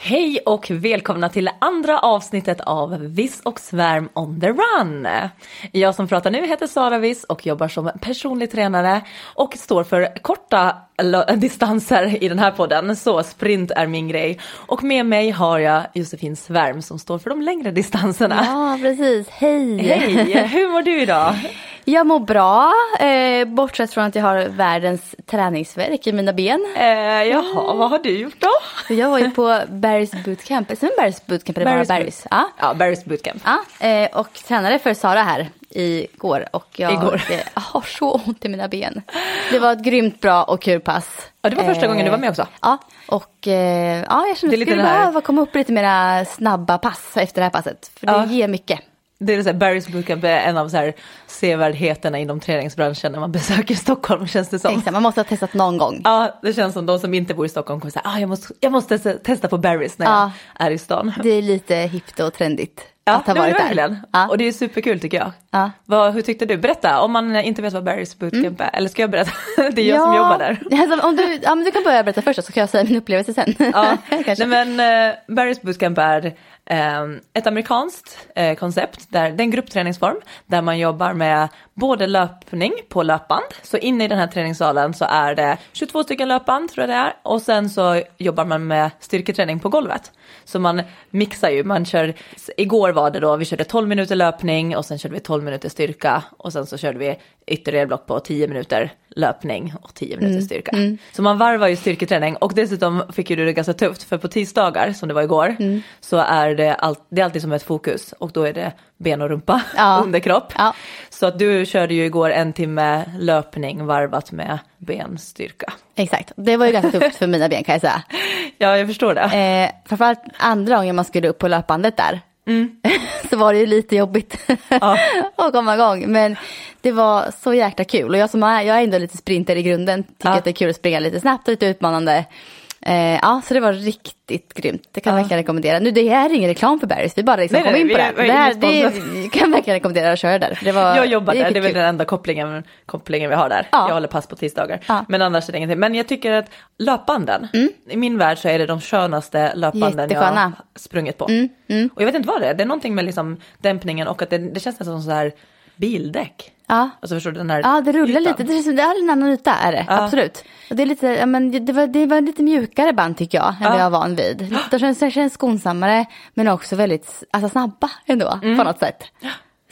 Hej och välkomna till andra avsnittet av Viss och svärm on the run. Jag som pratar nu heter Sara Viss och jobbar som personlig tränare och står för korta distanser i den här podden, så sprint är min grej. Och med mig har jag Josefin Svärm som står för de längre distanserna. Ja, precis. Hej! Hej! Hur mår du idag? Jag mår bra, eh, bortsett från att jag har världens träningsverk i mina ben. Eh, jaha, vad har du gjort då? Jag var ju på Barry's bootcamp, sen Barry's bootcamp eller bara Barry's? Ja, ja Barry's bootcamp. Ja, eh, och tränade för Sara här igår och jag Igår. eh, har så ont i mina ben. Det var ett grymt bra och kul pass. Ja, det var första gången du var med också. Ja, och eh, ja, jag kände att jag skulle behöva komma upp lite mera snabba pass efter det här passet. För det Ja. ger mycket. Det är så här, Barry's bootcamp är en av så här sevärdheterna inom träningsbranschen när man besöker Stockholm känns det som. Exakt, man måste ha testat någon gång. Ja, det känns som de som inte bor i Stockholm kommer säga, ah, jag, måste, jag måste te- testa på Barry's när Ja. jag är i stan. Det är lite hippt och trendigt Ja, att ha varit där. verkligen. Ja. Och det är superkul tycker jag. Ja. Vad, hur tyckte du? Berätta, om man inte vet vad Barry's bootcamp är. Eller ska jag berätta? det är jag som jobbar där. Alltså, om du, ja, men du kan börja berätta först så kan jag säga min upplevelse sen. Ja, nej men uh, Barry's Bootcamp är Ehm, ett amerikanskt eh, koncept, där, det är en gruppträningsform där man jobbar med både löpning på löpband, så inne i den här träningssalen så är det 22 stycken löpband tror jag det är, och sen så jobbar man med styrketräning på golvet. Så man mixar ju, man kör, igår var det då, vi körde 12 minuter löpning och sen körde vi 12 minuter styrka och sen så körde vi ytterligare block på 10 minuter löpning och 10 minuter styrka. Så man varvar ju styrketräning och dessutom fick ju du det ganska tufft för på tisdagar som det var igår så är det, all, det är alltid som ett fokus och då är det ben och rumpa, Ja. underkropp. Ja. Så att du körde ju igår en timme löpning varvat med benstyrka. Exakt, det var ju ganska tufft för mina ben kan jag säga. Ja, jag förstår det. Eh, framförallt andra gången man skulle upp på löpbandet där. så var det ju lite jobbigt att komma igång. Men det var så jäkla kul. Och jag som är, jag är ändå lite sprinter i grunden. Tycker Ja. att det är kul att springa lite snabbt och lite utmanande. Eh, ja, så det var riktigt grymt. Det kan jag Ja. verkligen rekommendera. Nu det här är ingen reklam för Barry's, vi bara liksom Nej, kom nej, in på det. är- det, här, det kan jag verkligen rekommendera att köra där. Det var, jag jobbar där, gick det är väl den enda kopplingen, kopplingen vi har där. Ja. Jag håller pass på tisdagar. Ja. Men annars är det ingenting. Men jag tycker att löpbanden, i min värld så är det de skönaste löpbanden jag Jättesköna. har sprungit på. Och jag vet inte vad det är, det är någonting med liksom dämpningen och att det, det känns nästan som så här bildäck. Ja. Alltså förstår du den här Ja, det rullar ytan? lite. Det, som- det är en annan yta är det, Ja. absolut. Och det, är lite, ja, men det, var, det var lite mjukare band tycker jag, än Ja. vad jag är van vid. De känns, de känns skonsammare, men också väldigt alltså, snabba ändå, Mm. på något sätt.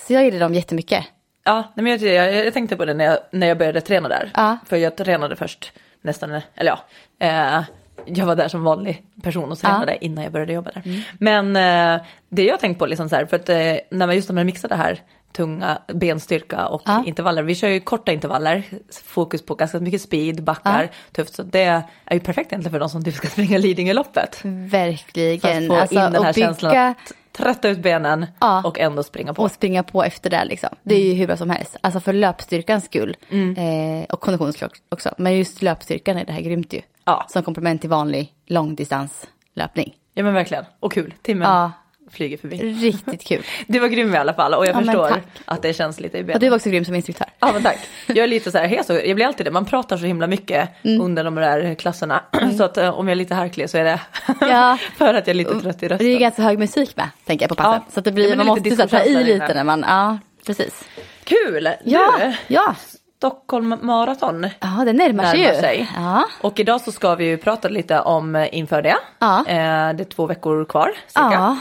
Så jag gillar dem jättemycket. Ja, men jag, jag, jag tänkte på det när jag, när jag började träna där. Ja. För jag tränade först nästan, eller ja, eh, jag var där som vanlig person och tränade innan jag började jobba där. Men eh, det jag har tänkt på, liksom så här, för att eh, när man just när man mixar det här tunga benstyrka och Ja. intervaller, vi kör ju korta intervaller, fokus på ganska mycket speed, backar, tufft, så det är ju perfekt egentligen för de som typ ska springa Lidingöloppet. För att Verkligen. få Alltså, in den här bygga känslan att trötta ut benen Ja. och ändå springa på. och springa på efter det liksom. Det är ju hur bra som helst. Alltså för löpstyrkans skull. Mm. Eh, och konditionens också. Men just löpstyrkan är det här grymt ju. Ja. Som komplement till vanlig långdistanslöpning. Ja men verkligen, och kul, timmen Ja. Flyger förbi. Riktigt kul. Det var grym i alla fall och jag Ja, förstår att det känns lite i benen. Och du var också grym som instruktör. Ja men tack. Jag är lite så här hes jag blir alltid det. Man pratar så himla mycket Mm. under de där klasserna. Så att eh, om jag är lite harklig så är det Ja. för att jag är lite trött i Och det är rösten. ju ganska hög musik med, tänker jag på passen. Ja. Så att det Ja, blir, men man måste så ta i lite när man, ja precis. Kul! Ja, Du, ja. Stockholm Marathon Ja, det närmar sig närmar ju. sig. Ja. Och idag så ska vi ju prata lite om eh, inför det. Ja. Eh, Det är två veckor kvar cirka. Ja.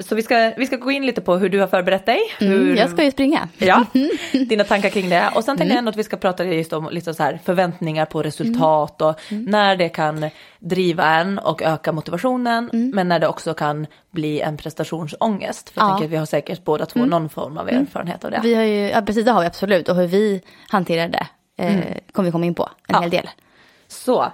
Så vi ska, vi ska gå in lite på hur du har förberett dig. Hur, Mm, jag ska ju springa. Ja, dina tankar kring det. Och sen tänkte Mm. jag ändå att vi ska prata just om lite så här förväntningar på resultat och Mm. när det kan driva en och öka motivationen. Mm. Men när det också kan bli en prestationsångest. För jag Ja. tänker att vi har säkert båda två någon form av erfarenhet av det. Vi har ju, ja precis det har vi absolut. Och hur vi hanterar det eh, kommer vi komma in på en Mm. Ja. hel del. Så,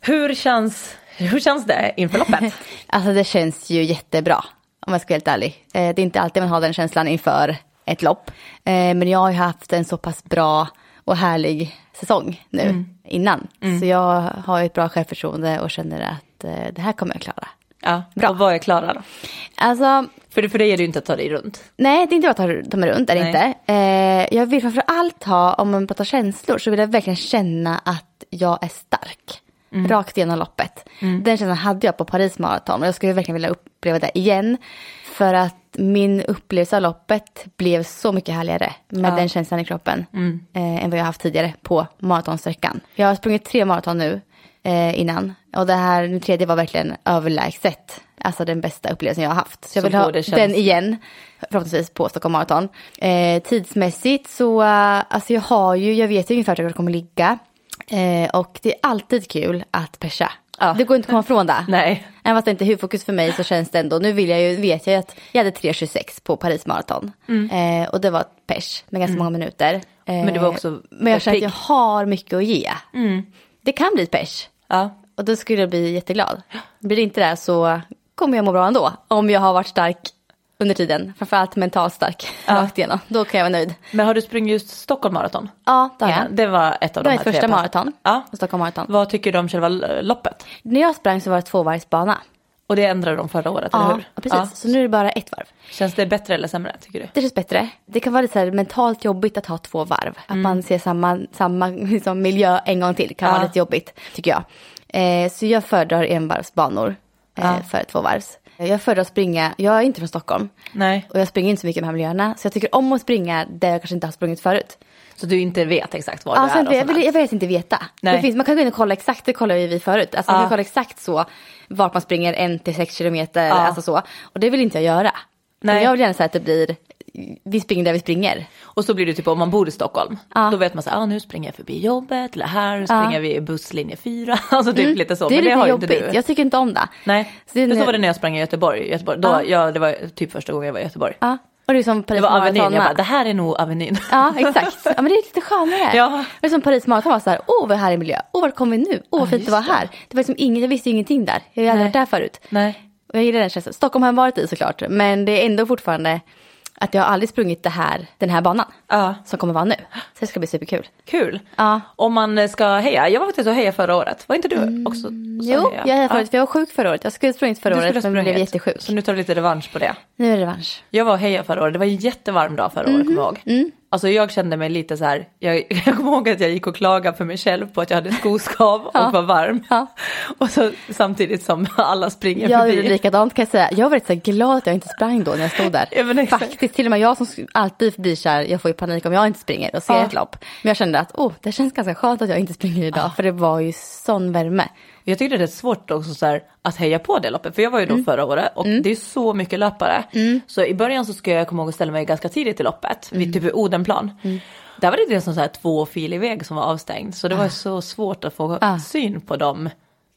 Hur känns, hur känns det inför loppet? Alltså det känns ju jättebra om jag ska vara helt ärlig. Eh, det är inte alltid man har den känslan inför ett lopp. Eh, men jag har ju haft en så pass bra och härlig säsong nu mm. innan. Mm. Så jag har ett bra självförtroende och känner att eh, det här kommer jag klara. Ja, bra. Och vad är klara då? Alltså, för, för dig är det ju inte att ta dig runt. Nej, det är inte att ta mig runt, är det inte. Eh, jag vill framför allt ha, om man pratar känslor, så vill jag verkligen känna att jag är stark. Mm. Rakt igenom loppet. Mm. Den känslan hade jag på Paris Marathon och jag skulle verkligen vilja uppleva det igen. För att min upplevelse av loppet blev så mycket härligare med ja. den känslan i kroppen mm. eh, än vad jag haft tidigare på maratonsträckan. Jag har sprungit tre maraton nu eh, innan och det här den tredje var verkligen överlägset. Alltså den bästa upplevelsen jag har haft. Så jag vill så ha den igen, förhoppningsvis på Stockholm Marathon. Eh, tidsmässigt så, uh, alltså jag har ju, jag vet ju ungefär hur jag kommer ligga. Eh, och det är alltid kul att persa. Ja. Det går inte att komma ifrån det. Nej. Även fast det inte är huvudfokus för mig så känns det ändå. Nu vill jag ju, vet jag ju att jag hade 3.26 på Paris Marathon. Mm. Eh, och det var ett pers med ganska mm. många minuter. Eh, men det var också Men jag känner att jag har mycket att ge. Mm. Det kan bli pers. Ja. Och då skulle jag bli jätteglad. Blir det inte det så kommer jag må bra ändå. Om jag har varit stark under tiden. Framförallt mentalt stark ja. rakt igenom. Då kan jag vara nöjd. Men har du sprungit just Stockholm Marathon? Ja, det har jag. Det var ett av de här Det var första maraton. Ja. Stockholm Marathon. Vad tycker du om själva loppet? När jag sprang så var det tvåvarvsbana. Och det ändrade de förra året, ja, eller hur? Ja, precis. Ja. Så nu är det bara ett varv. Känns det bättre eller sämre, tycker du? Det känns bättre. Det kan vara lite så här mentalt jobbigt att ha två varv. Att mm. man ser samma, samma liksom, miljö en gång till kan vara lite jobbigt, tycker jag. Eh, så jag föredrar envarvsbanor eh, ja. för tvåvarvs. Jag föredrar att springa, jag är inte från Stockholm. Nej. Och jag springer inte så mycket med de här miljöerna. Så jag tycker om att springa där jag kanske inte har sprungit förut. Så du inte vet exakt var ja, du är? Jag vill, jag vill inte veta. Det finns, man kan gå in och kolla exakt, det kollar ju vi förut. Alltså, Man kan kolla exakt så, vart man springer en till sex kilometer, ja. alltså så. Och det vill inte jag göra. Nej. Jag vill gärna säga att det blir vi springer där vi springer. Och så blir det typ om man bor i Stockholm. Ja. Då vet man så här, ah, nu springer jag förbi jobbet eller här springer ja. vi busslinje 4. Alltså typ mm. lite så. Det är Men lite det jobbigt. Inte du. Jag tycker inte om det. Nej, så, det, så var det när jag sprang i Göteborg. Göteborg. Då, ja. jag, det var typ första gången jag var i Göteborg. Ja. Och det är som Paris det var Avenyn, jag bara, det här är nog Avenyn. Ja, exakt. Ja, men det är lite skönare. Ja. Det är som Paris Marathon var så här, åh vad härlig miljö, åh vart kommer vi nu, åh vad fint det var här. Det var liksom ingen, jag visste ingenting där, jag hade aldrig varit där förut. Nej. Och jag gillar den känslan. Stockholm har jag varit i såklart, men det är ändå fortfarande att jag har aldrig sprungit det här, den här banan ja. som kommer vara nu. Så det ska bli superkul. Kul. Ja. Om man ska heja, jag var faktiskt och heja förra året. Var inte du mm. också? Jo, heja? jag hejade förut, ja. för jag var sjuk förra året. Jag skulle sprungit förra året men blev jättesjuk. Så nu tar du lite revansch på det. Nu är det revansch. Jag var och heja förra året, det var en jättevarm dag förra året, mm. kommer jag ihåg. Mm. Alltså jag kände mig lite så här, jag, jag kommer ihåg att jag gick och klagade för mig själv på att jag hade skoskav och ja. var varm. Ja. Och så samtidigt som alla springer jag förbi. Jag gjorde likadant kan jag säga. Jag var rätt så glad att jag inte sprang då när jag stod där. Ja, Faktiskt, till och med jag som alltid blir så här, jag får ju panik om jag inte springer och ser ja. ett lopp. Men jag kände att oh, det känns ganska skönt att jag inte springer idag för det var ju sån värme. Jag tyckte det är svårt också så här, att heja på det loppet, för jag var ju då mm. förra året och mm. det är så mycket löpare. Mm. Så i början så ska jag komma ihåg att ställa mig ganska tidigt i loppet, vid typ Odenplan. Mm. Där var det en sån så här tvåfilig väg som var avstängd, så det var ah. så svårt att få ah. syn på dem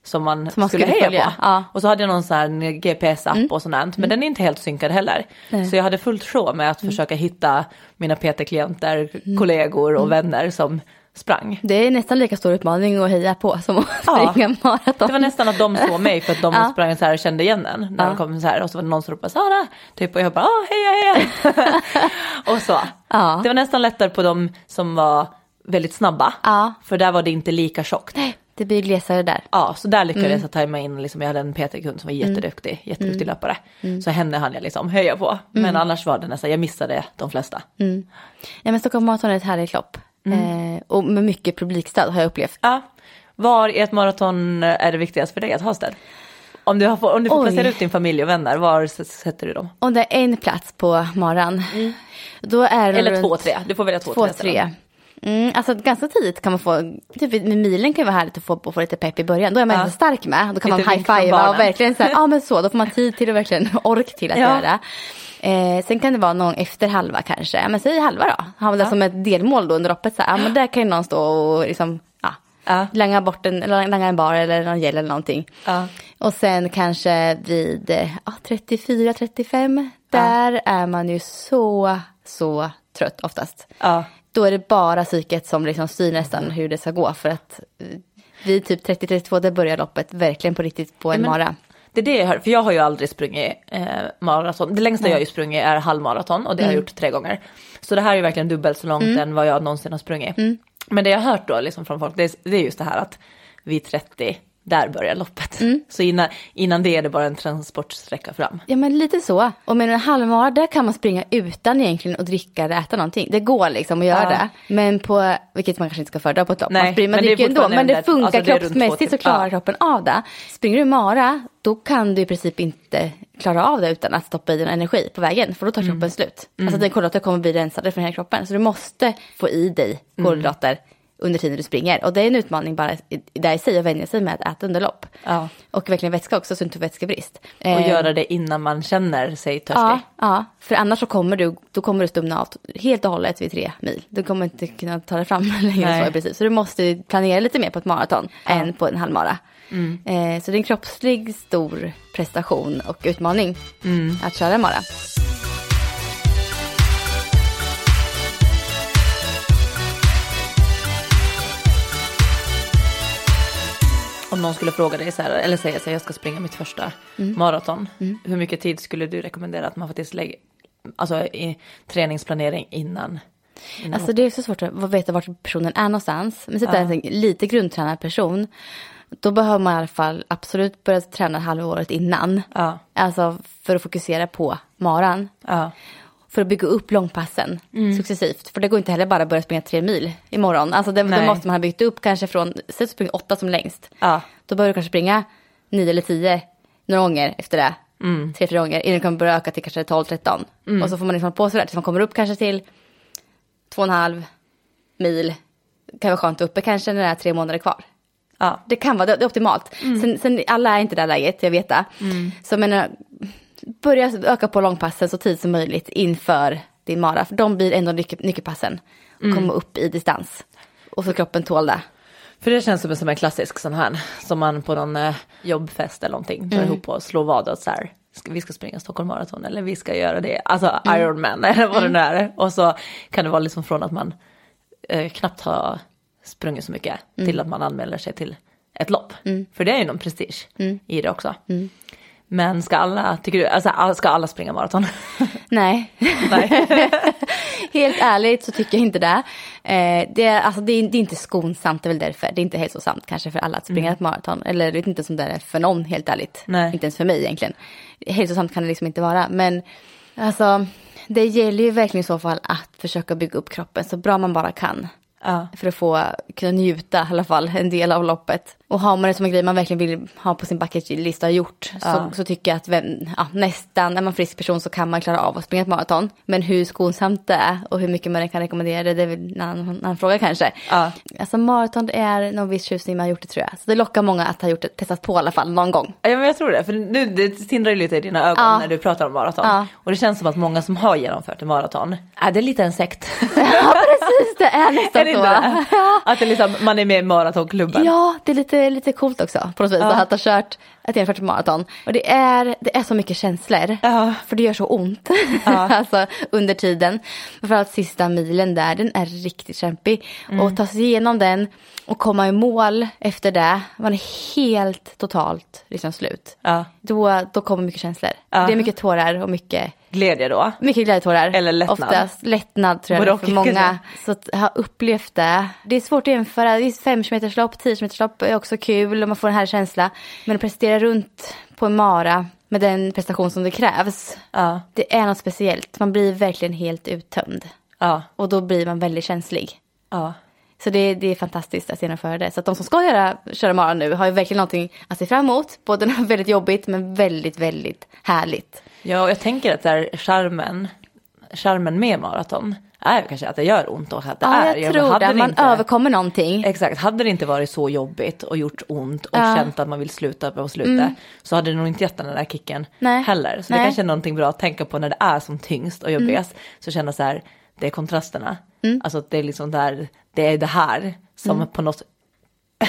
som man, som man skulle, skulle heja på. Ja. Och så hade jag någon sån här GPS-app mm. och sånt men mm. den är inte helt synkad heller. Nej. Så jag hade fullt sjå med att mm. försöka hitta mina PT-klienter, mm. kollegor och mm. vänner som sprang. Det är nästan lika stor utmaning att heja på som att ja. springa maraton. Det var nästan att de såg mig för att de ja. sprang så här och kände igen en när ja. de kom så här och så var det någon som ropade Sara, typ och jag bara ah, heja heja. och så. Ja. Det var nästan lättare på de som var väldigt snabba. Ja. För där var det inte lika tjockt. Nej. Det blir glesare där. Ja, så där lyckades mm. jag tajma in, liksom, jag hade en PT-kund som var mm. jätteduktig, jätteduktig mm. löpare. Mm. Så henne hann jag liksom höja på. Men mm. annars var det nästan, jag missade de flesta. Mm. Ja men Stockholm Marathon är ett härligt lopp. Mm. Eh, och med mycket publikstöd har jag upplevt. Ja. Var i ett maraton är det viktigast för dig att ha stöd? Om du, har, om du får Oj. placera ut din familj och vänner, var sätter du dem? Om det är en plats på maran. Mm. Då är det Eller två, tre. Du får välja två, två tre. tre. Mm, alltså ganska tidigt kan man få, typ med milen kan det vara härligt att få, få lite pepp i början. Då är man ja. stark med. Då kan lite man high-fivea och verkligen så här, ja men så, då får man tid till och verkligen ork till att ja. göra. Eh, sen kan det vara någon efter halva kanske, men säg halva då. Ha det ja. som ett delmål då under loppet. Så här, ja men där kan ju någon stå och liksom, ja, ja. langa bort en, langa en bar eller någon gel eller någonting. Ja. Och sen kanske vid ja, 34-35, där är man ju så, så trött oftast. Då är det bara psyket som liksom styr nästan hur det ska gå för att vid typ 30-32 där börjar loppet verkligen på riktigt på en mara. Det är det jag hör, för jag har ju aldrig sprungit eh, maraton. Det längsta Nej. jag har ju sprungit är halvmaraton och det har jag gjort tre gånger. Så det här är ju verkligen dubbelt så långt än vad jag någonsin har sprungit. Men det jag har hört då liksom från folk, det är, det är just det här att vid 30, där börjar loppet. Så innan, innan det är det bara en transportsträcka fram. Ja men lite så. Och med en halvmara där kan man springa utan egentligen att dricka eller äta någonting. Det går liksom att göra Ja. det. Men på, vilket man kanske inte ska föredra på ett lopp. Nej, man, springer, man dricker ändå. Men det funkar alltså det kroppsmässigt så klarar Ja. kroppen av det. Springer du mara då kan du i princip inte klara av det utan att stoppa i din energi på vägen. För då tar Mm. kroppen slut. Alltså den kolhydrater kommer bli rensade från hela kroppen. Så du måste få i dig Mm. Under tiden du springer. Och det är en utmaning bara där i sig att vänja sig med att äta under lopp. Ja. Och verkligen vätska också så du inte får vätskebrist. Och Eh, göra det innan man känner sig törstig. Ja, ja, för annars så kommer du, då kommer du stumna av helt och hållet vid tre mil. Du kommer inte kunna ta dig fram längre så. Så du måste planera lite mer på ett maraton än på en halvmara. Mm. Eh, så det är en kroppslig stor prestation och utmaning Mm. att köra en mara. Om någon skulle fråga dig så här, eller säga så här, jag ska springa mitt första Mm. maraton. Hur mycket tid skulle du rekommendera att man faktiskt lägger, alltså i träningsplanering innan? innan Alltså det är så svårt att veta vart personen är någonstans. Men sitter en lite grundtränad person. Då behöver man i alla fall absolut börja träna halvåret innan. Ja. Alltså för att fokusera på maran. Ja. För att bygga upp långpassen Mm. successivt. För det går inte heller bara att börja springa tre mil imorgon. Alltså det, då måste man ha byggt upp kanske från, säg att du springer åtta som längst. Ja. Då börjar du kanske springa nio eller tio några gånger efter det. Mm. Tre, fyra gånger innan du kommer börja öka till kanske 12, 13. Och så får man liksom på sådär tills man kommer upp kanske till två och en halv mil. Det kan vara skönt uppe kanske när det är tre månader kvar. Ja. Det kan vara, det är optimalt. Mm. Sen, sen alla är inte i det här läget, jag vet det. Så jag menar, börja öka på långpassen så tidigt som möjligt inför din mara. För de blir ändå nyckel, nyckelpassen. Och Mm. komma upp i distans. Och så kroppen tål det. För det känns som en, som en klassisk sån här, som man på någon eh, jobbfest eller någonting Mm. drar ihop och slår vad åt så här. ska- Vi ska springa Stockholm Marathon eller vi ska göra det, alltså Mm. Ironman eller vad det nu är. Och så kan det vara liksom från att man eh, knappt har sprungit så mycket Mm. till att man anmäler sig till ett lopp. För det är ju någon prestige Mm. i det också. Men ska alla, tycker du, alltså all- ska alla springa maraton? Nej, Nej. helt ärligt så tycker jag inte det. Eh, det, är, alltså, det, är, det är inte skonsamt, det är väl därför. Det är inte hälsosamt kanske för alla att springa ett maraton. Eller jag vet inte som det är för någon, helt ärligt. Nej. Inte ens för mig egentligen. Hälsosamt kan det liksom inte vara. Men alltså, det gäller ju verkligen i så fall att försöka bygga upp kroppen så bra man bara kan. ja. För att få kunna njuta i alla fall en del av loppet. Och har man det som en grej man verkligen vill ha på sin bucketlista gjort Ja. så, så tycker jag att vem, ja, nästan, är man frisk person så kan man klara av att springa ett maraton. Men hur skonsamt det är och hur mycket man kan rekommendera det, det är väl en annan, annan fråga kanske. Ja. Alltså maraton är någon viss tjusning man har gjort det tror jag. Så det lockar många att ha gjort det, testat på i alla fall någon gång. Ja men jag tror det, för nu det tindrar ju lite i dina ögon Ja. när du pratar om maraton. Ja. Och det känns som att många som har genomfört en maraton, är det är lite en sekt. Ja precis, det är nästan är det så. Att det liksom, man är med i maratonklubben. Ja, det är lite, lite coolt också på något vis Ja. att ha kört ett genomfört maraton. Och det är, det är så mycket känslor. Ja. För det gör så ont. Alltså under tiden. Framförallt sista milen där, den är riktigt kämpig. Mm. Och ta sig igenom den och komma i mål efter det. Man är helt totalt liksom slut. Då, då kommer mycket känslor. Det är mycket tårar och mycket Glädje då. mycket glädjetårar. Eller lättnad. Oftast lättnad tror jag Både för många. Så att ha upplevt det. Det är svårt att jämföra. Visst, 5 lopp, 10 lopp är också kul och man får en härlig känsla. Men att prestera runt på en mara med den prestation som det krävs. Ja. Det är något speciellt. Man blir verkligen helt uttömd. Ja. Och då blir man väldigt känslig. Ja. Så det, det är fantastiskt att genomföra det. Så att de som ska göra, köra mara nu har ju verkligen någonting att se fram emot. Både väldigt jobbigt men väldigt, väldigt härligt. Ja, och jag tänker att där charmen, charmen med maraton är kanske att det gör ont och att det Ja, är. jag tror hade det. Man inte- överkommer någonting. Exakt, hade det inte varit så jobbigt och gjort ont och Ja. Mm. känt att man vill sluta på slutet så hade det nog inte gett den där kicken Nej. heller. Så det Nej. Mm. kanske är någonting bra att tänka på när det är som tyngst och jobbigast. Så känna så här, det är kontrasterna. Alltså att det är liksom där, det är det här som på något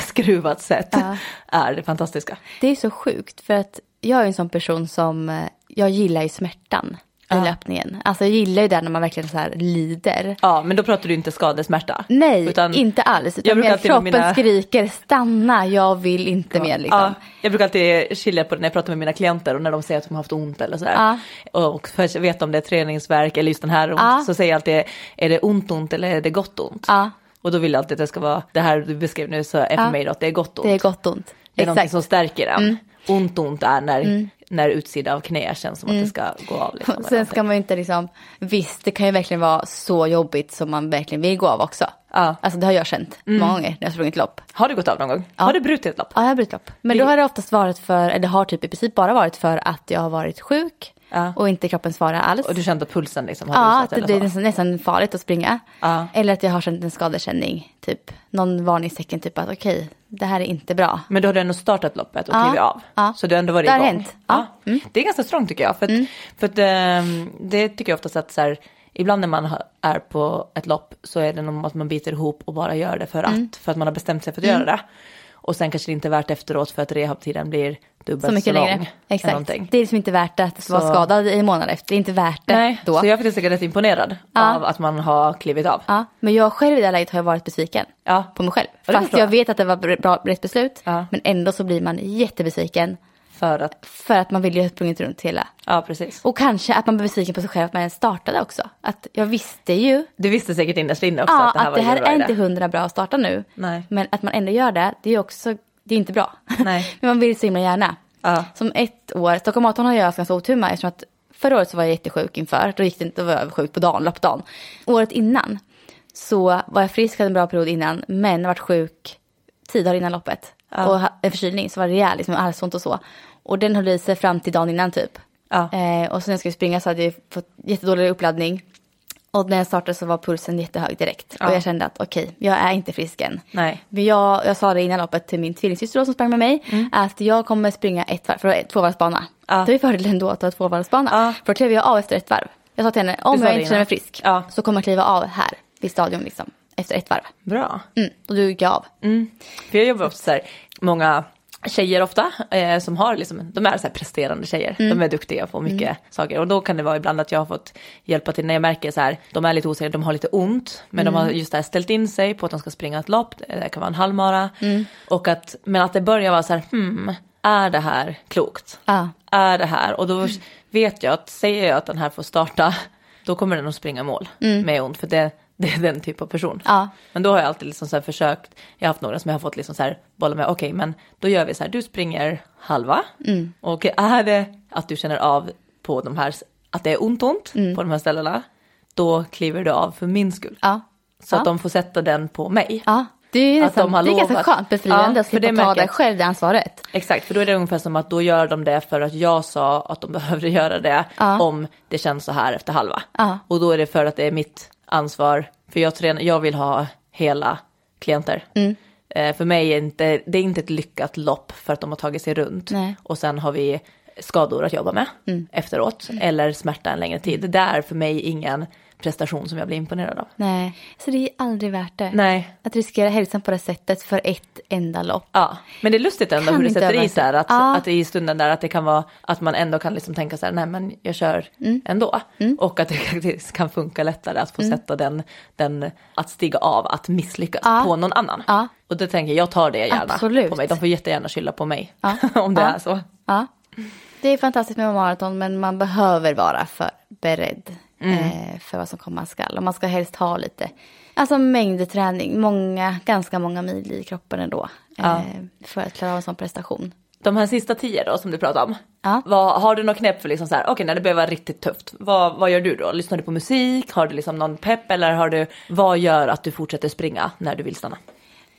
skruvat sätt Mm. Ja. är det fantastiska. Det är så sjukt för att jag är en sån person som, eh, jag gillar ju smärtan. i löpningen. Alltså jag gillar ju det när man verkligen så här lider. Ja, men då pratar du inte skadesmärta. Nej, Utan- inte alls. Jag Utan brukar mer alltid kroppen mina- skriker stanna, jag vill inte mer liksom. Ja, jag brukar alltid skilja på det när jag pratar med mina klienter och när de säger att de har haft ont eller sådär. Ja. Och för att veta om det är träningsverk eller just den här ont, Ja. så säger jag alltid, är det ont ont eller är det gott ont? Ja. Och då vill jag alltid att det ska vara, det här du beskrev nu så är för Ja. mig då att det är gott ont. Det är gott ont. Det är någonting Exakt. som stärker den. Mm. Ont ont är när, när utsida av knä känns som att det ska gå av. Liksom, Mm. Sen ska man ju inte liksom, visst det kan ju verkligen vara så jobbigt som man verkligen vill gå av också. Ja. Mm. Alltså det har jag känt många gånger när jag sprungit lopp. Har du gått av någon gång? Har du brutit ett lopp? Ja, jag har brutit lopp. Men då har det oftast varit för, eller har typ i princip bara varit för att jag har varit sjuk Ja. och inte kroppen svarar alls. Och du kände pulsen liksom Ja, att det blir nästan, nästan farligt att springa. Ja. Eller att jag har känt en skadekänning, typ någon varningstecken, typ att okej, det här är inte bra. Men då har du ändå startat loppet och Ja. klivit av. Ja. Så du har ändå varit Det har igång. hänt. Ja. Mm. Det är ganska strångt tycker jag. För att, för att ehm, det tycker jag oftast att så här, ibland när man är på ett lopp så är det nog att man biter ihop och bara gör det för att. Mm. För att man har bestämt sig för att göra det. Och sen kanske det inte är värt efteråt för att rehabtiden blir dubbelt Så så, mycket lång. längre. Exakt. Det är liksom inte värt att vara Så- skadad i en månad efter. Det är inte värt det Nej, då. så jag är faktiskt rätt imponerad Ja. av att man har klivit av. Ja, men jag själv i det här läget har jag varit besviken Ja. på mig själv. Fast jag vet att det var br- bra, rätt beslut. Ja. Men ändå så blir man jättebesviken. För att, För att man vill ju ha sprungit runt hela. ja precis. Och kanske att man blir besviken på sig själv att man ens startade också. Att jag visste ju Du visste säkert innerst inne också ja, att det här att var det här är inte hundra bra att starta nu. Nej. Men att man ändå gör det, det är också, det är inte bra. Nej. men man vill så himla gärna. Ja. Som ett år, Stockholm Marathon har jag haft ganska otur med eftersom att förra året så var jag jättesjuk inför. Då gick det inte, då var jag sjuk på dagen, loppdagen. Året innan så var jag frisk, hade en bra period innan, men varit sjuk tio dagar innan loppet. Och ha- en förkylning, så var det rejäl, liksom halsont och så. Och den höll i sig fram till dagen innan typ. Ja. Eh, och sen när jag skulle springa så hade jag fått jättedålig uppladdning. Och när jag startade så var pulsen jättehög direkt. Och jag kände att okej, jag är inte frisk än. Nej. Men jag, jag sa det innan loppet till min tvillingsyster som sprang med mig. Att jag kommer springa ett varv, för det var tvåvarvsbana. Mm. Ja. Det är fördelen då att ha tvåvarvsbana. Ja. För då klev jag av efter ett varv. Jag sa till henne, om jag inte känner mig frisk Ja. så kommer jag kliva av här vid stadion liksom. Efter ett varv. Bra. Mm. Och då gick jag av. För jag jobbar ofta så här, många tjejer ofta eh, som har liksom, de är så här presterande tjejer. Mm. De är duktiga på mycket saker och då kan det vara ibland att jag har fått hjälpa till när jag märker så här, de är lite osäkra, de har lite ont, men Mm. de har just det här ställt in sig på att de ska springa ett lopp, det kan vara en halvmara. Mm. Och att, men att det börjar vara så här, hmm, är det här klokt? Ja. Är det här? Och då vet jag att säger jag att den här får starta, då kommer den att springa mål med ont, för det, det är den typ av person. Ja. Men då har jag alltid liksom så försökt, jag har haft några som jag har fått liksom så här bolla med, okej men då gör vi så här, du springer halva Mm. och är det att du känner av på de här, att det är ont ont Mm. på de här ställena, då kliver du av för min skull. Ja. Så ja. att de får sätta den på mig. Det är, Att de har det är ganska skönt befriande Ja, att det slippa ta jag. själv det ansvaret. Exakt, för då är det ungefär som att då gör de det för att jag sa att de behövde göra det Ja. om det känns så här efter halva. Ja. Och då är det för att det är mitt ansvar, för jag, tränar, jag vill ha hela klienter. Mm. Eh, för mig är inte, det är inte ett lyckat lopp för att de har tagit sig runt Nej. Mm. och sen har vi skador att jobba med efteråt eller smärta en längre tid. Det är för mig ingen prestation som jag blir imponerad av. Nej, så det är aldrig värt det. Nej. Att riskera hälsan på det sättet för ett enda lopp. Ja, men det är lustigt ändå Kan hur det sätter i så här att, Ja. att i stunden där att det kan vara att man ändå kan liksom tänka så här, nej men jag kör Mm. ändå. Och att det faktiskt kan funka lättare att få sätta den, den, att stiga av, att misslyckas Ja. på någon annan. Ja. Och det tänker jag, jag tar det gärna Absolut. på mig. De får jättegärna skylla på mig om det är så. Ja. Det är fantastiskt med maraton men man behöver vara förberedd eh, för vad som komma skall. Och man ska helst ha lite, alltså mängdträning, många, ganska många mil i kroppen ändå. Eh, för att klara av en sån prestation. De här sista tio då som du pratade om. Ja. Vad, har du något knep för liksom så här, okej när det börjar vara riktigt tufft, vad, vad gör du då? Lyssnar du på musik? Har du liksom någon pepp eller har du, vad gör att du fortsätter springa när du vill stanna?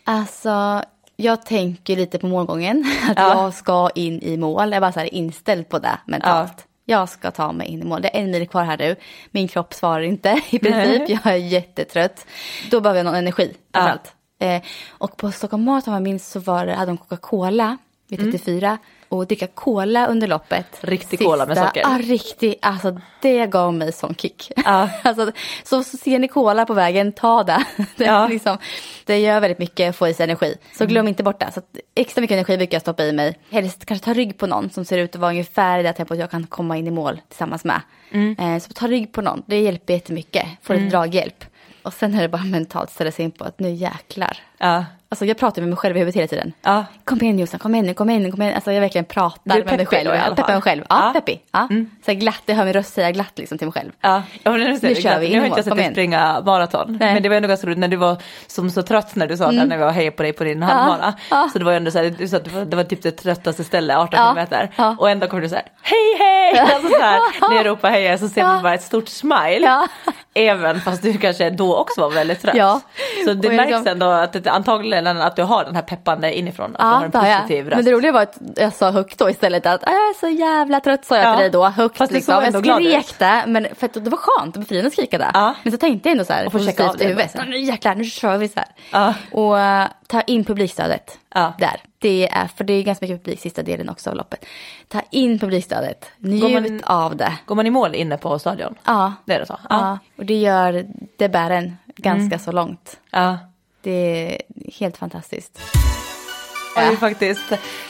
Alltså, jag tänker lite på målgången. Att Ja. jag ska in i mål. Jag är bara så här inställd på det mentalt. Jag ska ta mig in i mål. Det är en mil kvar här nu. Min kropp svarar inte i princip. Jag är jättetrött. Då behöver jag någon energi framförallt. Eh, och på Stockholm Marathon, jag minns, så var det, hade de Coca-Cola vid 34. Och dricka cola under loppet. Riktig cola med socker. Ja, riktig. Alltså det gav mig sån kick. Ja. alltså, så, så ser ni cola på vägen, ta det. Det, Ja. liksom, det gör väldigt mycket, få i sig energi. Så glöm inte bort det. Så att extra mycket energi brukar jag stoppa i mig. Helst kanske ta rygg på någon som ser ut att vara ungefär i det tempot jag kan komma in i mål tillsammans med. Eh, så ta rygg på någon, det hjälper jättemycket. Få lite draghjälp. Och sen är det bara mentalt ställa sig in på att nu jäklar. Ja. Alltså jag pratar med mig själv i huvudet hela tiden. Ja. Kom igen Jossan, kom igen, kom igen, kom igen. Alltså jag verkligen pratar med mig själv. då Jag peppar mig själv. Ja, Ja. peppig. Ja. Så här glatt, jag hör min röst säga glatt liksom till mig själv. Ja, ja nu, Nu kör vi, nu har i inte jag sett dig springa maraton. Nej. Men det var ändå ganska roligt när du var som så trött när du sa det när vi var hej på dig på din halvmara. ja. Så det var ändå så här, du sa att det var, det var typ det tröttaste stället, 18 Ja, kilometer. ja. Och ändå kommer du så här, hej hej! Alltså så här, när jag ropar hej så ser man bara ett stort smile. Ja. Även fast du kanske då också var väldigt trött. Ja. Så det jag märks liksom- ändå att det, antagligen att du har den här peppande inifrån. Att du har Ja, en det har jag. positiv Men röst. det roliga var att jag sa högt då istället att "Ah, jag är så jävla trött sa jag Ja. till dig då. Högt Fast du liksom. Jag skrek det. Men för att det var skönt befriande att skrika det. Ja. Men så tänkte jag ändå så här. Och positivt av det i huvudet. Nu jäklar, nu kör vi så här. Ja. Och eh, ta in publikstödet. Där. Det är, för det är ganska mycket publik sista delen också av loppet. Ta in publikstödet. Njut man- av det. Går man i mål inne på stadion? Ja. Det är det så? Ja. Och det gör, det bär en ganska Mm. så långt. ja. Det är helt fantastiskt. Jag är ju faktiskt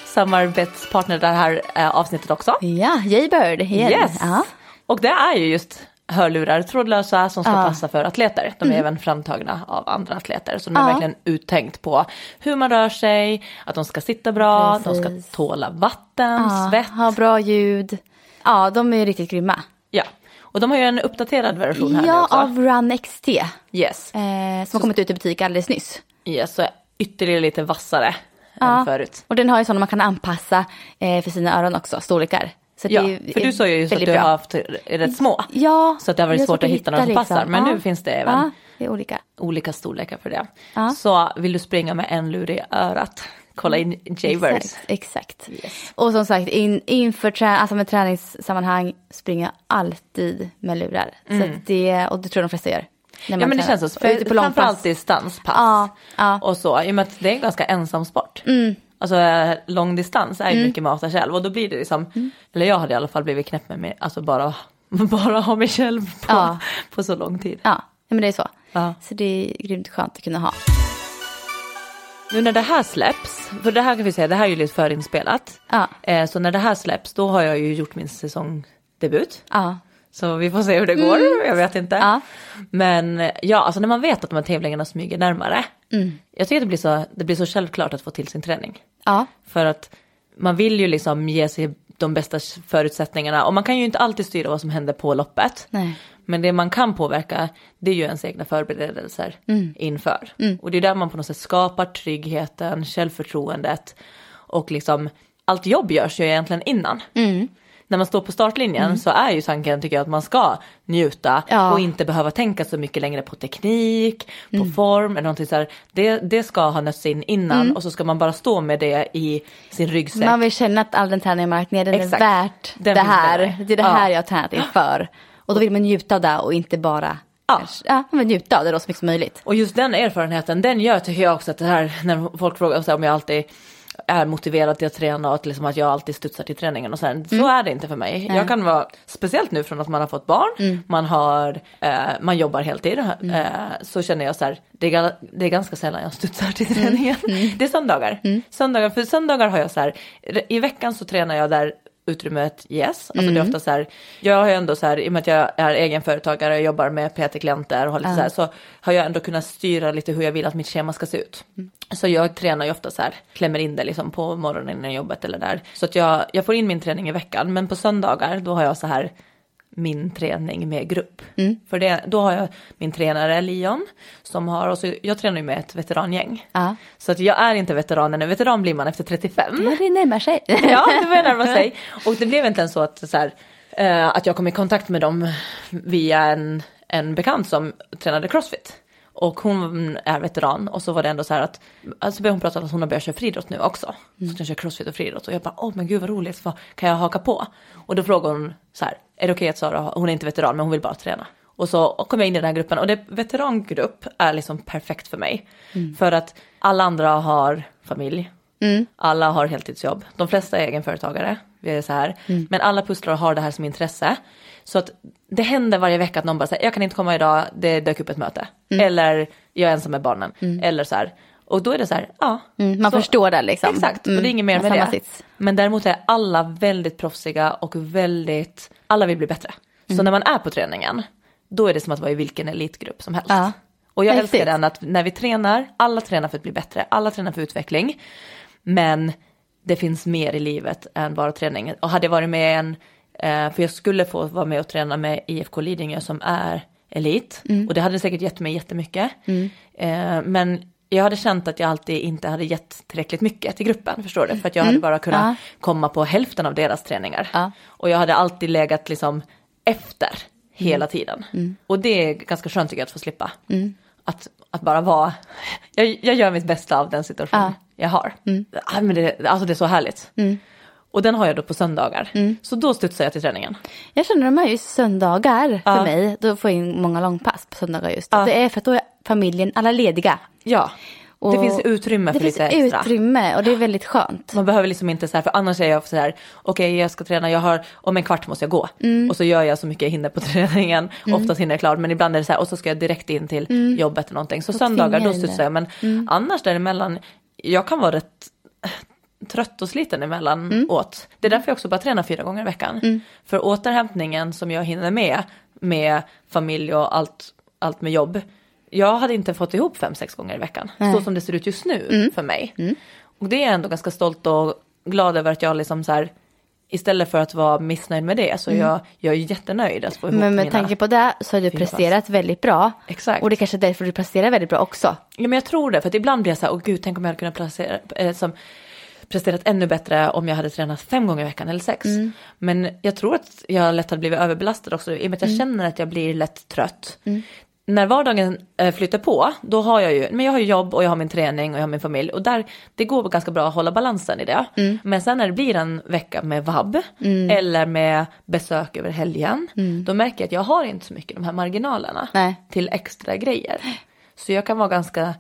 samarbetspartner det här eh, avsnittet också. Ja, Jaybird. Yes! Ja. Och det är ju just hörlurar, trådlösa som ska Ja. passa för atleter. De är även framtagna av andra atleter. Så de är Ja. verkligen uttänkt på hur man rör sig, att de ska sitta bra, de Precis. ska tåla vatten, svett. ha bra ljud. Ja, de är riktigt grymma. Ja. Och de har ju en uppdaterad version här nu Ja, också. av Run XT. Yes. Eh, som har kommit ut i butik alldeles nyss. yes. Så ytterligare lite vassare än förut. Och den har ju sådana man kan anpassa eh, för sina öron också, storlekar. Så Ja, för du sa ju just att du bra. har haft rätt små. Ja, Så att det har varit svårt att hitta några som passar. Men nu finns det även Ja, det olika. olika storlekar för det. Ja. Så vill du springa med en lur i örat, kolla in Jaybirds. Exakt. exakt. Och som sagt, in, inför trä, alltså med träningssammanhang springer jag alltid med lurar. Så att det, och det tror jag de flesta gör. Ja men det tränar. känns så, För på för framförallt distanspass. Ja, ja. Och så, i och med att det är en ganska ensam sport. Alltså eh, långdistans är ju mycket mata själv och då blir det liksom, eller jag hade i alla fall blivit knäpp med mig, alltså bara, bara ha mig själv på, Ja. på så lång tid. Ja, ja, men det är så. Ja. Så det är grymt skönt att kunna ha. Nu när det här släpps, för det här kan vi säga, det här är ju lite förinspelat. Ja. Eh, så när det här släpps då har jag ju gjort min säsongdebut. Ja, Så vi får se hur det går, jag vet inte. Ja. Men ja, alltså när man vet att de här tävlingarna smyger närmare. Mm. Jag tycker att det blir, så, det blir så självklart att få till sin träning. ja, För att man vill ju liksom ge sig de bästa förutsättningarna och man kan ju inte alltid styra vad som händer på loppet. Nej. Men det man kan påverka det är ju ens egna förberedelser Mm. inför. Och det är där man på något sätt skapar tryggheten, självförtroendet och liksom allt jobb görs ju egentligen innan. Mm. När man står på startlinjen så är ju tanken tycker jag att man ska njuta Ja. och inte behöva tänka så mycket längre på teknik, på Mm. form eller någonting så här. Det, det ska ha nötts in innan och så ska man bara stå med det i sin ryggsäck. Man vill känna att all den träning man lagt ner, den Exakt. är värt Den det här. Det är det Ja. här jag har tränat inför. Och då vill man njuta av det och inte bara Ja. men njuta av det då så mycket som möjligt. Och just den erfarenheten, den gör tycker jag också att det här när folk frågar om jag alltid är motiverad till att träna och att, liksom att jag alltid studsar till träningen och så här. Så är det inte för mig. Jag kan vara, speciellt nu från att man har fått barn, man, har, eh, man jobbar heltid, eh, så känner jag så här, det är, det är ganska sällan jag studsar till träningen. Det är söndagar. söndagar. För söndagar har jag så här, i veckan så tränar jag där utrymmet yes. Alltså det är ofta så här, jag har ju ändå så här, i och med att jag är egenföretagare och jobbar med PT-klienter och har lite så här, så har jag ändå kunnat styra lite hur jag vill att mitt schema ska se ut. Så jag tränar ju ofta så här, klämmer in det liksom på morgonen innan jobbet eller där. Så att jag, jag får in min träning i veckan, men på söndagar då har jag så här min träning med grupp. För det, då har jag min tränare Leon som har, och så, jag tränar ju med ett veterangäng. Ja. Så att jag är inte veteranen, en veteran blir man efter 35. Men det närmar sig. Ja, det börjar närma sig. Och det blev inte ens så att, så här, eh, att jag kom i kontakt med dem via en, en bekant som tränade crossfit. Och hon är veteran och så var det ändå så här att, alltså började hon prata om att hon har börjat köra friidrott nu också. Så hon kör crossfit och friidrott och jag bara, åh men gud vad roligt, vad kan jag haka på? Och då frågade hon så här, är det okej att Sara, hon är inte veteran men hon vill bara träna. Och så kom jag in i den här gruppen och det veterangrupp är liksom perfekt för mig. För att alla andra har familj, Alla har heltidsjobb. De flesta är egenföretagare. Vi är så här. Men alla pusslar och har det här som intresse. Så att det händer varje vecka att någon bara säger jag kan inte komma idag, det dök upp ett möte. Eller jag är ensam med barnen. Eller så här. Och då är det så här, ja. Mm, man så, förstår det liksom. Exakt, och det är inget mer Mm, med det. sits. Men däremot är alla väldigt proffsiga och väldigt, alla vill bli bättre. Mm. Så när man är på träningen, då är det som att vara i vilken elitgrupp som helst. Ja. Och jag Häftigt. älskar den att när vi tränar, alla tränar för att bli bättre, alla tränar för utveckling. Men det finns mer i livet än bara träning. Och hade jag varit med en, eh, för jag skulle få vara med och träna med IFK Lidingö som är elit. Mm. Och det hade säkert gett mig jättemycket. Eh, men jag hade känt att jag alltid inte hade gett tillräckligt mycket till gruppen, förstår du? För att jag hade bara kunnat Mm. Ja. komma på hälften av deras träningar. Ja. Och jag hade alltid legat liksom efter hela Mm. tiden. Och det är ganska skönt tycker jag att få slippa. Att, att bara vara, jag, jag gör mitt bästa av den situation. Mm. jag har. Ja, men det, alltså det är så härligt. Och den har jag då på söndagar. Mm. Så då studsar jag till träningen. Jag känner de här just söndagar för Ja. mig. Då får jag in många långpass på söndagar just. Ja. Det är för att då är familjen alla lediga. Ja, det Och finns utrymme Det för finns lite extra. utrymme och det är väldigt skönt. Man behöver liksom inte så här, för annars är jag så här, okej jag ska träna, jag har, om en kvart måste jag gå. Mm. Och så gör jag så mycket jag hinner på träningen, oftast hinner jag klart, men ibland är det så här, och så ska jag direkt in till jobbet eller någonting. Så Och söndagar då studsar jag, men annars däremellan, jag kan vara rätt trött och sliten emellanåt. Det är därför jag också bara tränar fyra gånger i veckan. För återhämtningen som jag hinner med, med familj och allt, allt med jobb, jag hade inte fått ihop fem, sex gånger i veckan. Så som det ser ut just nu för mig. Och det är jag ändå ganska stolt och glad över att jag liksom så här, istället för att vara missnöjd med det så jag, jag är jättenöjd att få ihop Men med mina... tanke på det så har du Fina pass. presterat väldigt bra. Exakt. Och det är kanske är därför du presterar väldigt bra också. Ja men jag tror det, för att ibland blir jag så här, åh gud, tänk om jag hade kunnat placera, eh, som, presterat ännu bättre om jag hade tränat fem gånger i veckan eller sex. Men jag tror att jag lätt hade blivit överbelastad också i och med att jag känner att jag blir lätt trött. När vardagen eh, flyter på, då har jag ju, men jag har jobb och jag har min träning och jag har min familj och där, det går ganska bra att hålla balansen i det. Men sen när det blir en vecka med vab eller med besök över helgen, då märker jag att jag har inte så mycket de här marginalerna Nej. till extra grejer. Så jag kan vara ganska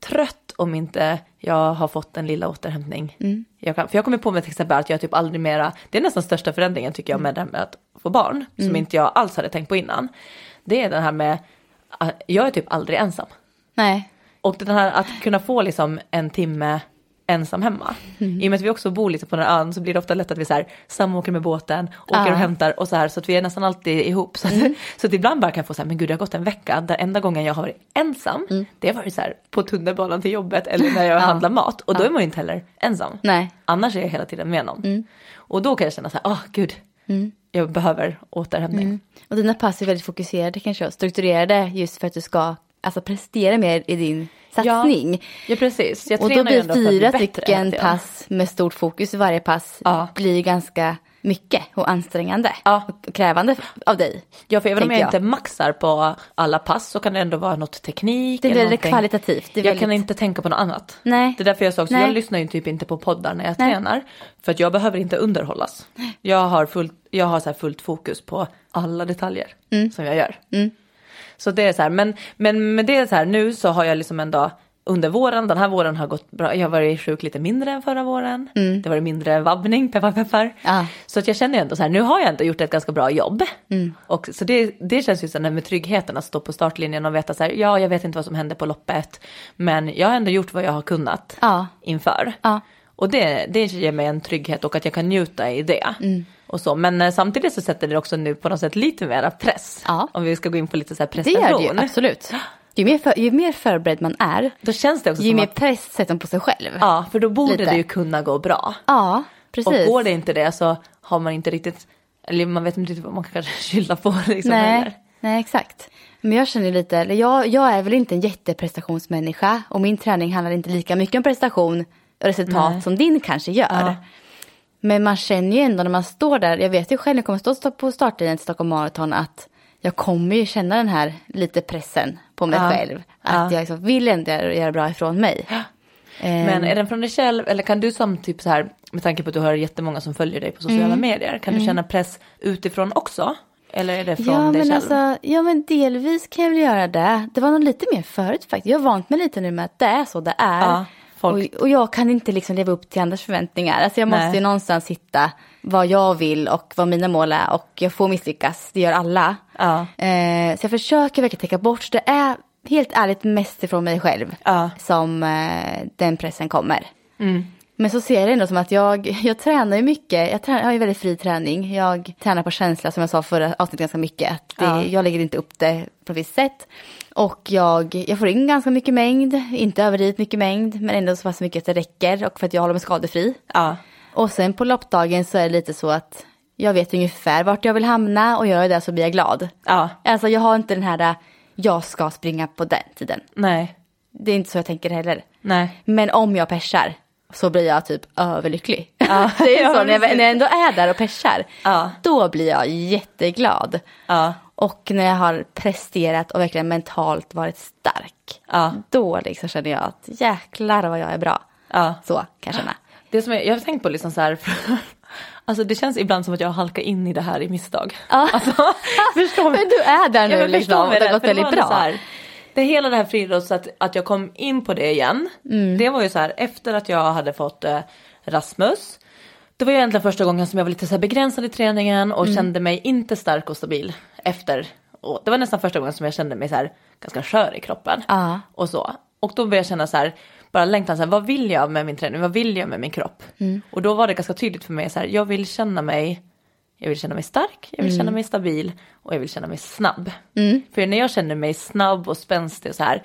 trött om inte jag har fått en lilla återhämtning. Jag kan, för jag kommer på mig till exempel att jag typ aldrig mera, det är nästan största förändringen tycker jag med det här med att få barn, som inte jag alls hade tänkt på innan. Det är den här med, att jag är typ aldrig ensam. Nej. Och den här att kunna få liksom en timme ensam hemma. I och med att vi också bor lite på den här ön så blir det ofta lätt att vi så här samåker med båten, åker Ja. och hämtar och så här så att vi är nästan alltid ihop. Så att, så att ibland bara kan jag få så här, men gud det har gått en vecka där enda gången jag har varit ensam, det har varit så här på tunnelbanan till jobbet eller när jag handlar mat och då är man ju inte heller ensam. Nej. Annars är jag hela tiden med någon. Och då kan jag känna så här, åh gud, jag behöver återhämtning. Och dina pass är väldigt fokuserade kanske och strukturerade just för att du ska alltså, prestera mer i din satsning. Ja precis, jag och då blir fyra stycken pass med stort fokus i varje pass Ja. blir ganska mycket och ansträngande Ja. och krävande av dig. Ja, för även om jag, tänker inte maxar på alla pass så kan det ändå vara något teknik. Det är eller kvalitativt. Det jag väldigt... kan inte tänka på något annat. Nej. Det är därför jag sa också, Nej. jag lyssnar ju typ inte på poddar när jag Nej. tränar. För att jag behöver inte underhållas. Jag har, fullt, jag har så fullt fokus på alla detaljer Mm. som jag gör. Så det är så här, men, men med det så här, nu så har jag liksom ändå under våren, den här våren har gått bra. Jag har varit sjuk lite mindre än förra våren. Det har varit mindre vabbning, peppar peppar. Mm. Ja. Så att jag känner ju ändå så här, nu har jag ändå gjort ett ganska bra jobb. Mm. Och så det, det känns ju så här med tryggheten att stå på startlinjen och veta så här, ja jag vet inte vad som händer på loppet. Men jag har ändå gjort vad jag har kunnat Ja. inför. Ja. Och det, det ger mig en trygghet och att jag kan njuta i det. Mm. Och så. Men eh, samtidigt så sätter det också nu på något sätt lite mera press. Ja. Om vi ska gå in på lite så här Det prestation. gör det ju, absolut. Ju mer, för, ju mer förberedd man är, Då känns det också ju mer att, press sätter man på sig själv. ja för då borde Lite. det ju kunna gå bra. Ja, precis. Och går det inte det så har man inte riktigt, eller man vet inte riktigt vad man kan skylla på liksom nej, heller. nej, exakt. Men jag känner lite, jag, jag är väl inte en jätteprestationsmänniska och min träning handlar inte lika mycket om prestation och resultat Nej. som din kanske gör. Ja. Men man känner ju ändå när man står där, jag vet ju själv när jag kommer stå på startlinjen till Stockholm Marathon att jag kommer ju känna den här lite pressen på mig Ja. själv. Att Ja. jag liksom vill ändå göra bra ifrån mig. Ehm, Men är den från dig själv eller kan du som typ så här, med tanke på att du har jättemånga som följer dig på sociala Mm. medier, kan du känna press utifrån också? Eller är det från Ja dig men, själv? alltså, ja men delvis kan jag väl göra det. Det var nog lite mer förut faktiskt. Jag har vant mig lite nu med att det är så det är. Ja, Folk... Och, och jag kan inte liksom leva upp till andras förväntningar. Alltså jag måste Nej. ju någonstans hitta vad jag vill och vad mina mål är och jag får misslyckas, det gör alla. Ja. Eh, så jag försöker verkligen tänka bort, det är helt ärligt mest ifrån mig själv Ja. som eh, den pressen kommer. Mm. Men så ser jag det ändå som att jag, jag tränar ju mycket, jag, tränar, jag har ju väldigt fri träning. Jag tränar på känsla som jag sa förra avsnittet ganska mycket. Att det, Ja. Jag lägger inte upp det på ett visst sätt. Och jag, jag får in ganska mycket mängd, inte överdrivet mycket mängd, men ändå så pass mycket att det räcker och för att jag håller mig skadefri. Ja. Och sen på loppdagen så är det lite så att jag vet ungefär vart jag vill hamna och gör jag det så blir jag glad. Ja. Alltså jag har inte den här, jag ska springa på den tiden. Nej. Det är inte så jag tänker heller. Nej. Men om jag persar så blir jag typ överlycklig. Ja. det är så, när jag, precis. när jag ändå är där och persar, Ja. då blir jag jätteglad. Ja. Och när jag har presterat och verkligen mentalt varit stark, Ja. då liksom känner jag att jäklar vad jag är bra. Ja. Så kan jag känna. Det som jag, jag har tänkt på liksom så här, alltså det känns ibland som att jag halkar in i det här i misstag. Ja. Alltså, förstår Men du är där nu liksom, förstår och det har gått väldigt bra. Här, det hela det här friidrotts, att, att jag kom in på det igen. Mm. Det var ju så här efter att jag hade fått eh, Rasmus. Det var ju egentligen första gången som jag var lite så här begränsad i träningen och Mm. kände mig inte stark och stabil efter. Och det var nästan första gången som jag kände mig så här ganska skör i kroppen. Ja. Och så. Och då började jag känna så här, bara längtan så här, vad vill jag med min träning, vad vill jag med min kropp? Mm. Och då var det ganska tydligt för mig så här, jag vill känna mig jag vill känna mig stark, jag vill känna mig stabil och jag vill känna mig snabb. För när jag känner mig snabb och spänstig och så här,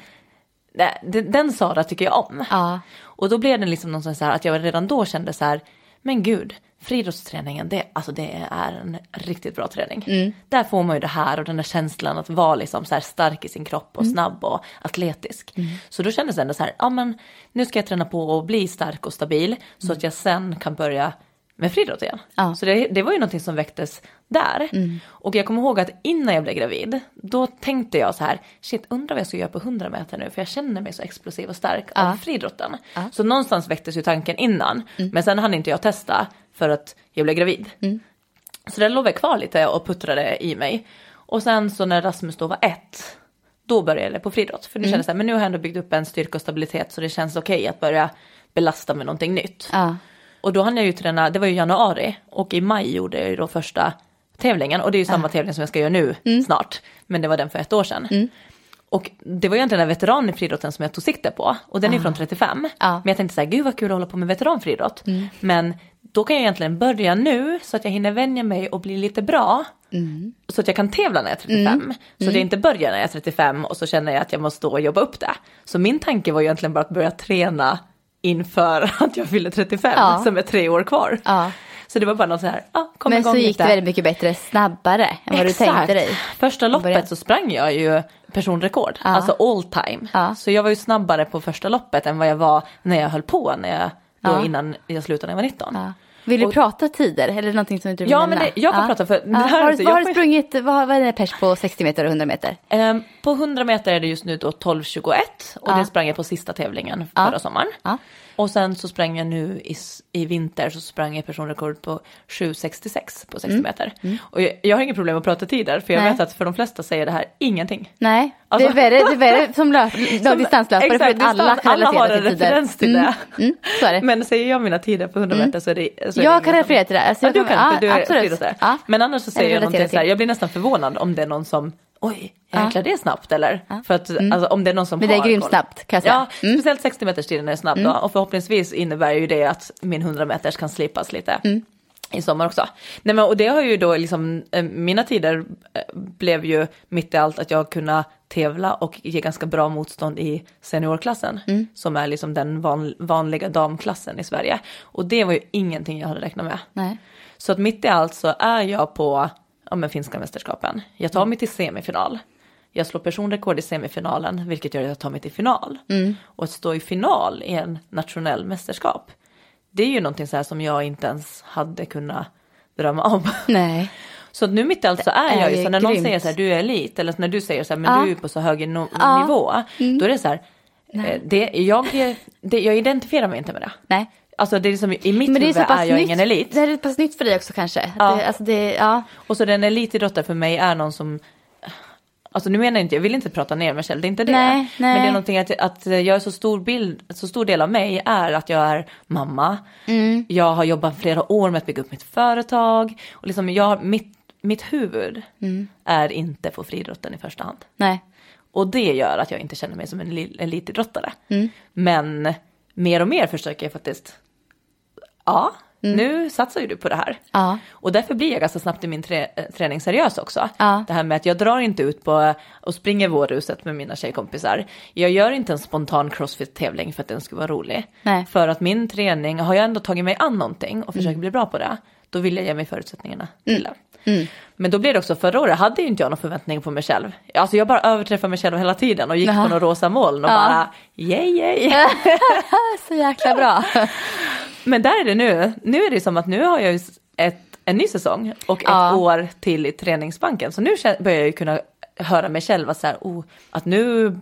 det- den Sara tycker jag om. Ja. Och då blev det liksom någonstans så här att jag redan då kände så här, men gud, friidrottsträningen, det, alltså det är en riktigt bra träning. Där får man ju det här och den där känslan att vara liksom så här stark i sin kropp och snabb och atletisk. Så då kändes det ändå så här, ja men nu ska jag träna på att bli stark och stabil så att jag sen kan börja med friidrott igen. Ja. Så det, det var ju någonting som väcktes där. Och jag kommer ihåg att innan jag blev gravid, då tänkte jag så här, shit undrar vad jag ska göra på 100 meter nu, för jag känner mig så explosiv och stark av friidrotten. Så någonstans väcktes ju tanken innan, men sen hann inte jag testa för att jag blev gravid. Så det låg väl kvar lite och puttrade i mig. Och sen så när Rasmus då var ett, då började jag på friidrott. För nu kände jag så här, men nu har jag ändå byggt upp en styrka och stabilitet så det känns okej att börja belasta med någonting nytt. Ja. Och då hann jag ju träna, det var ju januari och i maj gjorde jag ju då första tävlingen och det är ju samma tävling som jag ska göra nu Mm. snart. Men det var den för ett år sedan. Och det var ju egentligen den veteran i friidrotten som jag tog sikte på och den är från 35. Ja. Mm. Men jag tänkte så här, gud vad kul att hålla på med veteranfriidrott. Men då kan jag egentligen börja nu så att jag hinner vänja mig och bli lite bra. Mm. Så att jag kan tävla när jag är 35. Så det inte börjar när jag är 35 och så känner jag att jag måste då jobba upp det. Så min tanke var egentligen bara att börja träna inför att jag fyller 35 Ja. som är tre år kvar. Ja. Så det var bara något så här, ja, kom Men igång så gick lite. det väldigt mycket bättre, snabbare än vad du tänkte dig. Första loppet så sprang jag ju personrekord, Ja. alltså all time. Ja. Så jag var ju snabbare på första loppet än vad jag var när jag höll på när jag, då innan jag slutade när jag var 19. Ja. Vill du Och- prata tider eller någonting som du vill Ja, men det- jag kan prata för- det här Har, också, vad jag har du sprungit, vad, vad är det pers på 60 meter och 100 meter? Ehm, på 100 meter är det just nu då 12.21 och Ja. det sprang jag på sista tävlingen Ja. förra sommaren. Och sen så sprang jag nu i, i vinter så sprang jag personrekord på 7.66 på 60 meter. Och jag, jag har inget problem att prata tider för jag Mm. Nej. vet att för de flesta säger det här ingenting. Nej, Alltså- det, är värre, det är värre som löp, distanslöpare för att alla kan alla har en till referens till Mm, det. Mm, det. Men säger jag mina tider på 100 meter så är det, så är det jag kan referera till det. Alltså, Ja, jag du kan- ja, du är absolut. Ja. Men annars så säger jag någonting så här, jag blir nästan förvånad om det är någon som, oj, jäklar det är snabbt eller? För att alltså, om det är någon som Men det är grymt koll. snabbt, kan jag säga. Mm. Ja, speciellt 60 meters tiden är snabb då och förhoppningsvis innebär ju det att min 100 meters kan slipas lite. Mm. I sommar också. Nej, men, och det har ju då liksom, eh, mina tider eh, blev ju mitt i allt att jag kunna tävla och ge ganska bra motstånd i seniorklassen. Mm. Som är liksom den van, vanliga damklassen i Sverige. Och det var ju ingenting jag hade räknat med. Nej. Så att mitt i allt så är jag på ja, men finska mästerskapen. Jag tar mig till semifinal. Jag slår personrekord i semifinalen, vilket gör att jag tar mig till final. Och att stå i final i en nationell mästerskap, det är ju någonting så här som jag inte ens hade kunnat drömma om. Nej. Så nu mitt i allt så är är jag ju så när någon säger så här, du är elit, eller när du säger så här, men Ja. du är på så hög no-. Mm. nivå, då är det så här, eh, det, jag, det, jag identifierar mig inte med det. Nej. Alltså det är liksom, i mitt Men är huvud är, pass jag nytt. ingen elit. Det är så pass nytt för dig också kanske. Ja. Det, alltså det, ja. Och så den elitidrottare för mig är någon som, Alltså nu menar jag inte, jag vill inte prata ner mig själv, det är inte det. Nej, Men nej. det är någonting att, att jag är så stor bild, så stor del av mig är att jag är mamma. Mm. Jag har jobbat flera år med att bygga upp mitt företag. Och liksom jag, mitt, mitt huvud Mm. är inte på friidrotten i första hand. Nej. Och det gör att jag inte känner mig som en li- elitidrottare. Mm. Men mer och mer försöker jag faktiskt, ja, Mm. nu satsar ju du på det här. Ja. Och därför blir jag ganska snabbt i min trä- eh, träning seriös också. Ja. Det här med att jag drar inte ut på och springer vårruset med mina tjejkompisar. Jag gör inte en spontan crossfit-tävling för att den ska vara rolig. Nej. För att min träning, har jag ändå tagit mig an någonting och försöker bli bra på det, då vill jag ge mig förutsättningarna till det. Men då blev det också förra året hade ju inte jag någon förväntning på mig själv. Alltså jag bara överträffade mig själv hela tiden och gick Jaha. på några rosa moln och Ja. bara yay yay. Så jäkla bra. Men där är det nu. Nu är det som att nu har jag ju ett, en ny säsong och ett Ja. år till i träningsbanken. Så nu börjar jag ju kunna höra mig själv att, så här, oh, att nu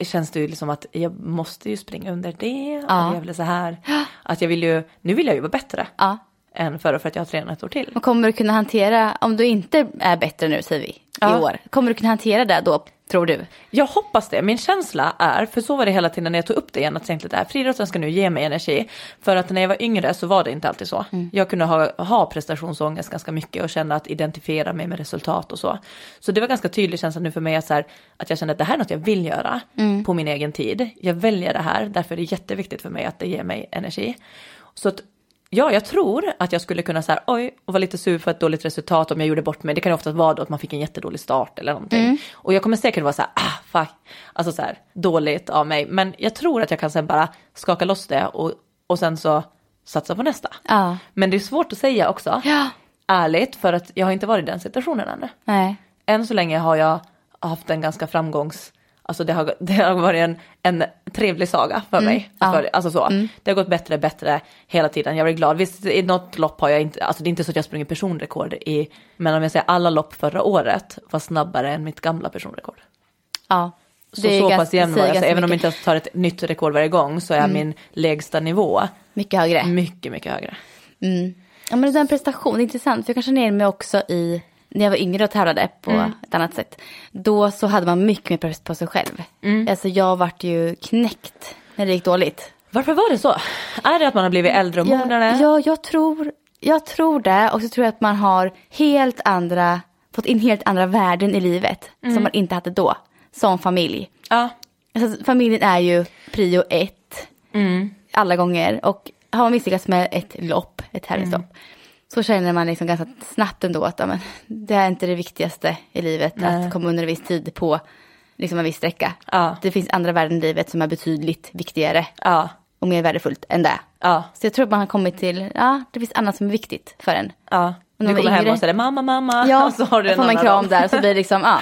känns det ju liksom att jag måste ju springa under det. Ja. Och jag vill så här. Att jag vill ju, nu vill jag ju vara bättre Ja. än förra för att jag har tränat ett år till. Och kommer du kunna hantera, om du inte är bättre nu säger vi, Ja. i år. Kommer du kunna hantera det då, tror du? Jag hoppas det. Min känsla är, för så var det hela tiden när jag tog upp det igen, att tänkte att friidrotten ska nu ge mig energi. För att när jag var yngre så var det inte alltid så. Jag kunde ha, ha prestationsångest ganska mycket och känna att identifiera mig med resultat och så. Så det var ganska tydlig känsla nu för mig att, så här, att jag kände att det här är något jag vill göra på min egen tid. Jag väljer det här, därför är det jätteviktigt för mig att det ger mig energi. Så att Ja, jag tror att jag skulle kunna säga oj, och vara lite sur för ett dåligt resultat om jag gjorde bort mig. Det kan ju ofta vara då att man fick en jättedålig start eller någonting. Och jag kommer säkert vara så här, ah, fuck, alltså så här, dåligt av mig. Men jag tror att jag kan sen bara skaka loss det och, och sen så satsa på nästa. Ja. Men det är svårt att säga också, Ja. ärligt, för att jag har inte varit i den situationen ännu. Nej. Än så länge har jag haft en ganska framgångs... Alltså det har, det har varit en, en trevlig saga för mig. ja. Alltså så. Det har gått bättre och bättre hela tiden. Jag var glad. Visst, i något lopp har jag inte, alltså det är inte så att jag sprungit personrekord i, men om jag säger alla lopp förra året var snabbare än mitt gamla personrekord. Ja. Så, Det är så ganska- pass jämn var jag. Så även om jag. Mm. inte tar ett nytt rekord varje gång så är min lägsta nivå Mycket högre. mycket, mycket högre. Mm. Ja, men det där med prestation, är intressant. För jag kan känna igen mig också i, när jag var yngre och tävlade på ett annat sätt. Då så hade man mycket mer press på sig själv. Alltså jag vart ju knäckt när det gick dåligt. Varför var det så? Är det att man har blivit äldre och mognare? Ja, ja jag, tror, jag tror det. Och så tror jag att man har helt andra, fått in helt andra värden i livet. Som man inte hade då. Som familj. ja. Alltså, familjen är ju prio ett. Mm. Alla gånger. Och har man misslyckats med ett lopp, ett tävlingslopp. Mm. Så känner man liksom ganska snabbt ändå att ja, men, det är inte det viktigaste i livet. Nej. Att komma under en viss tid på liksom en viss sträcka. Ja. Det finns andra värden i livet som är betydligt viktigare Ja. och mer värdefullt än det. Ja. Så jag tror att man har kommit till, ja, det finns annat som är viktigt för en. Ja. Och när Du kommer hem yngre- och säger mamma, mamma. Ja, och så har du en får man kram roll. där. Så blir det liksom, ja.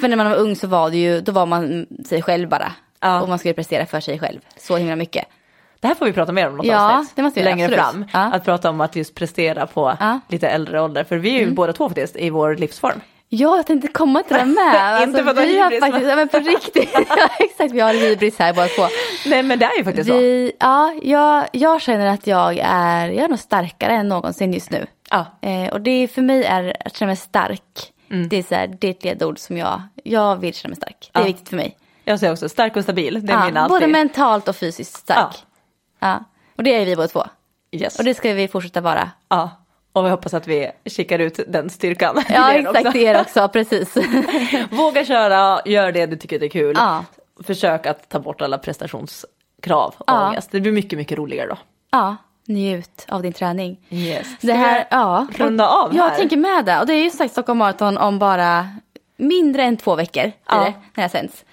För när man var ung så var det ju, då var man sig själv bara. Ja. Och man skulle prestera för sig själv. Så himla mycket. Det här får vi prata mer om något Ja, avsnitt. det måste vi Längre absolut. fram. Ja. Att prata om att just prestera på Ja. Mm. lite äldre ålder. För vi är ju båda två faktiskt i vår livsform. Ja, jag tänkte komma till det med. Inte för att ha vi har hybris, faktiskt, men på riktigt. ja, exakt, vi har hybris här båda två. Nej men det är ju faktiskt så. Vi, ja, jag, jag känner att jag är, jag är nog starkare än någonsin just nu. Ja. Eh, och det för mig är att känna mig stark. Mm. Det är så här, det är ett ledord som jag, jag vill känna mig stark. Det är Ja. viktigt för mig. Jag säger också stark och stabil. Det är Ja, alltid. både mentalt och fysiskt stark. Ja. Ja. Och det är vi båda två. Yes. Och det ska vi fortsätta vara. Ja. Och vi hoppas att vi kikar ut den styrkan. Ja, exakt det är också, precis. Våga köra, gör det du tycker det är kul. Ja. Försök att ta bort alla prestationskrav och Ja. ångest. Det blir mycket, mycket roligare då. ja, njut av din träning. Yes. Det här, ja. runda av Jag här? tänker med det. Och det är ju sagt Stockholm Marathon om bara mindre än två veckor. Ja. det, när det sänds.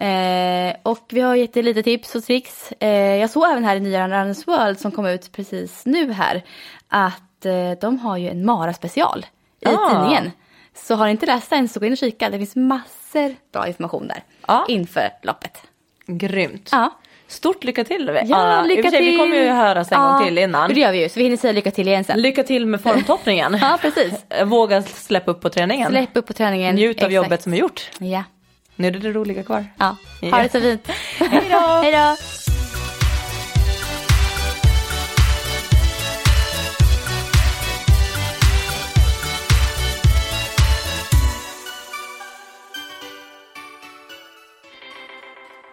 Eh, och vi har gett er lite tips och tricks. Eh, jag såg även här i nya Runners World som kom ut precis nu här. Att eh, de har ju en Mara special i Ah. tidningen. Så har ni inte läst den så gå in och kika. Det finns massor bra information där. Ja. Inför loppet. Grymt. Ja. Stort lycka till Ja, lycka sig, till. Vi kommer ju höras en Ja, gång till innan. Det gör vi ju, så vi hinner säga lycka till igen sen. Lycka till med formtoppningen. Ja, precis. Våga släppa upp på träningen. Släpp upp på träningen. Njut av Exakt. jobbet som är gjort. Ja. Nu är det det roliga kvar. Ja, Ja. ha det så fint. Hej då! Hej då!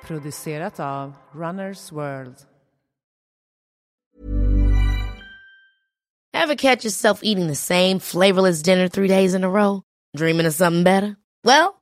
Producerat av Runners World. Ever catch yourself eating the same flavorless dinner three days in a row? Dreaming of something better? Well,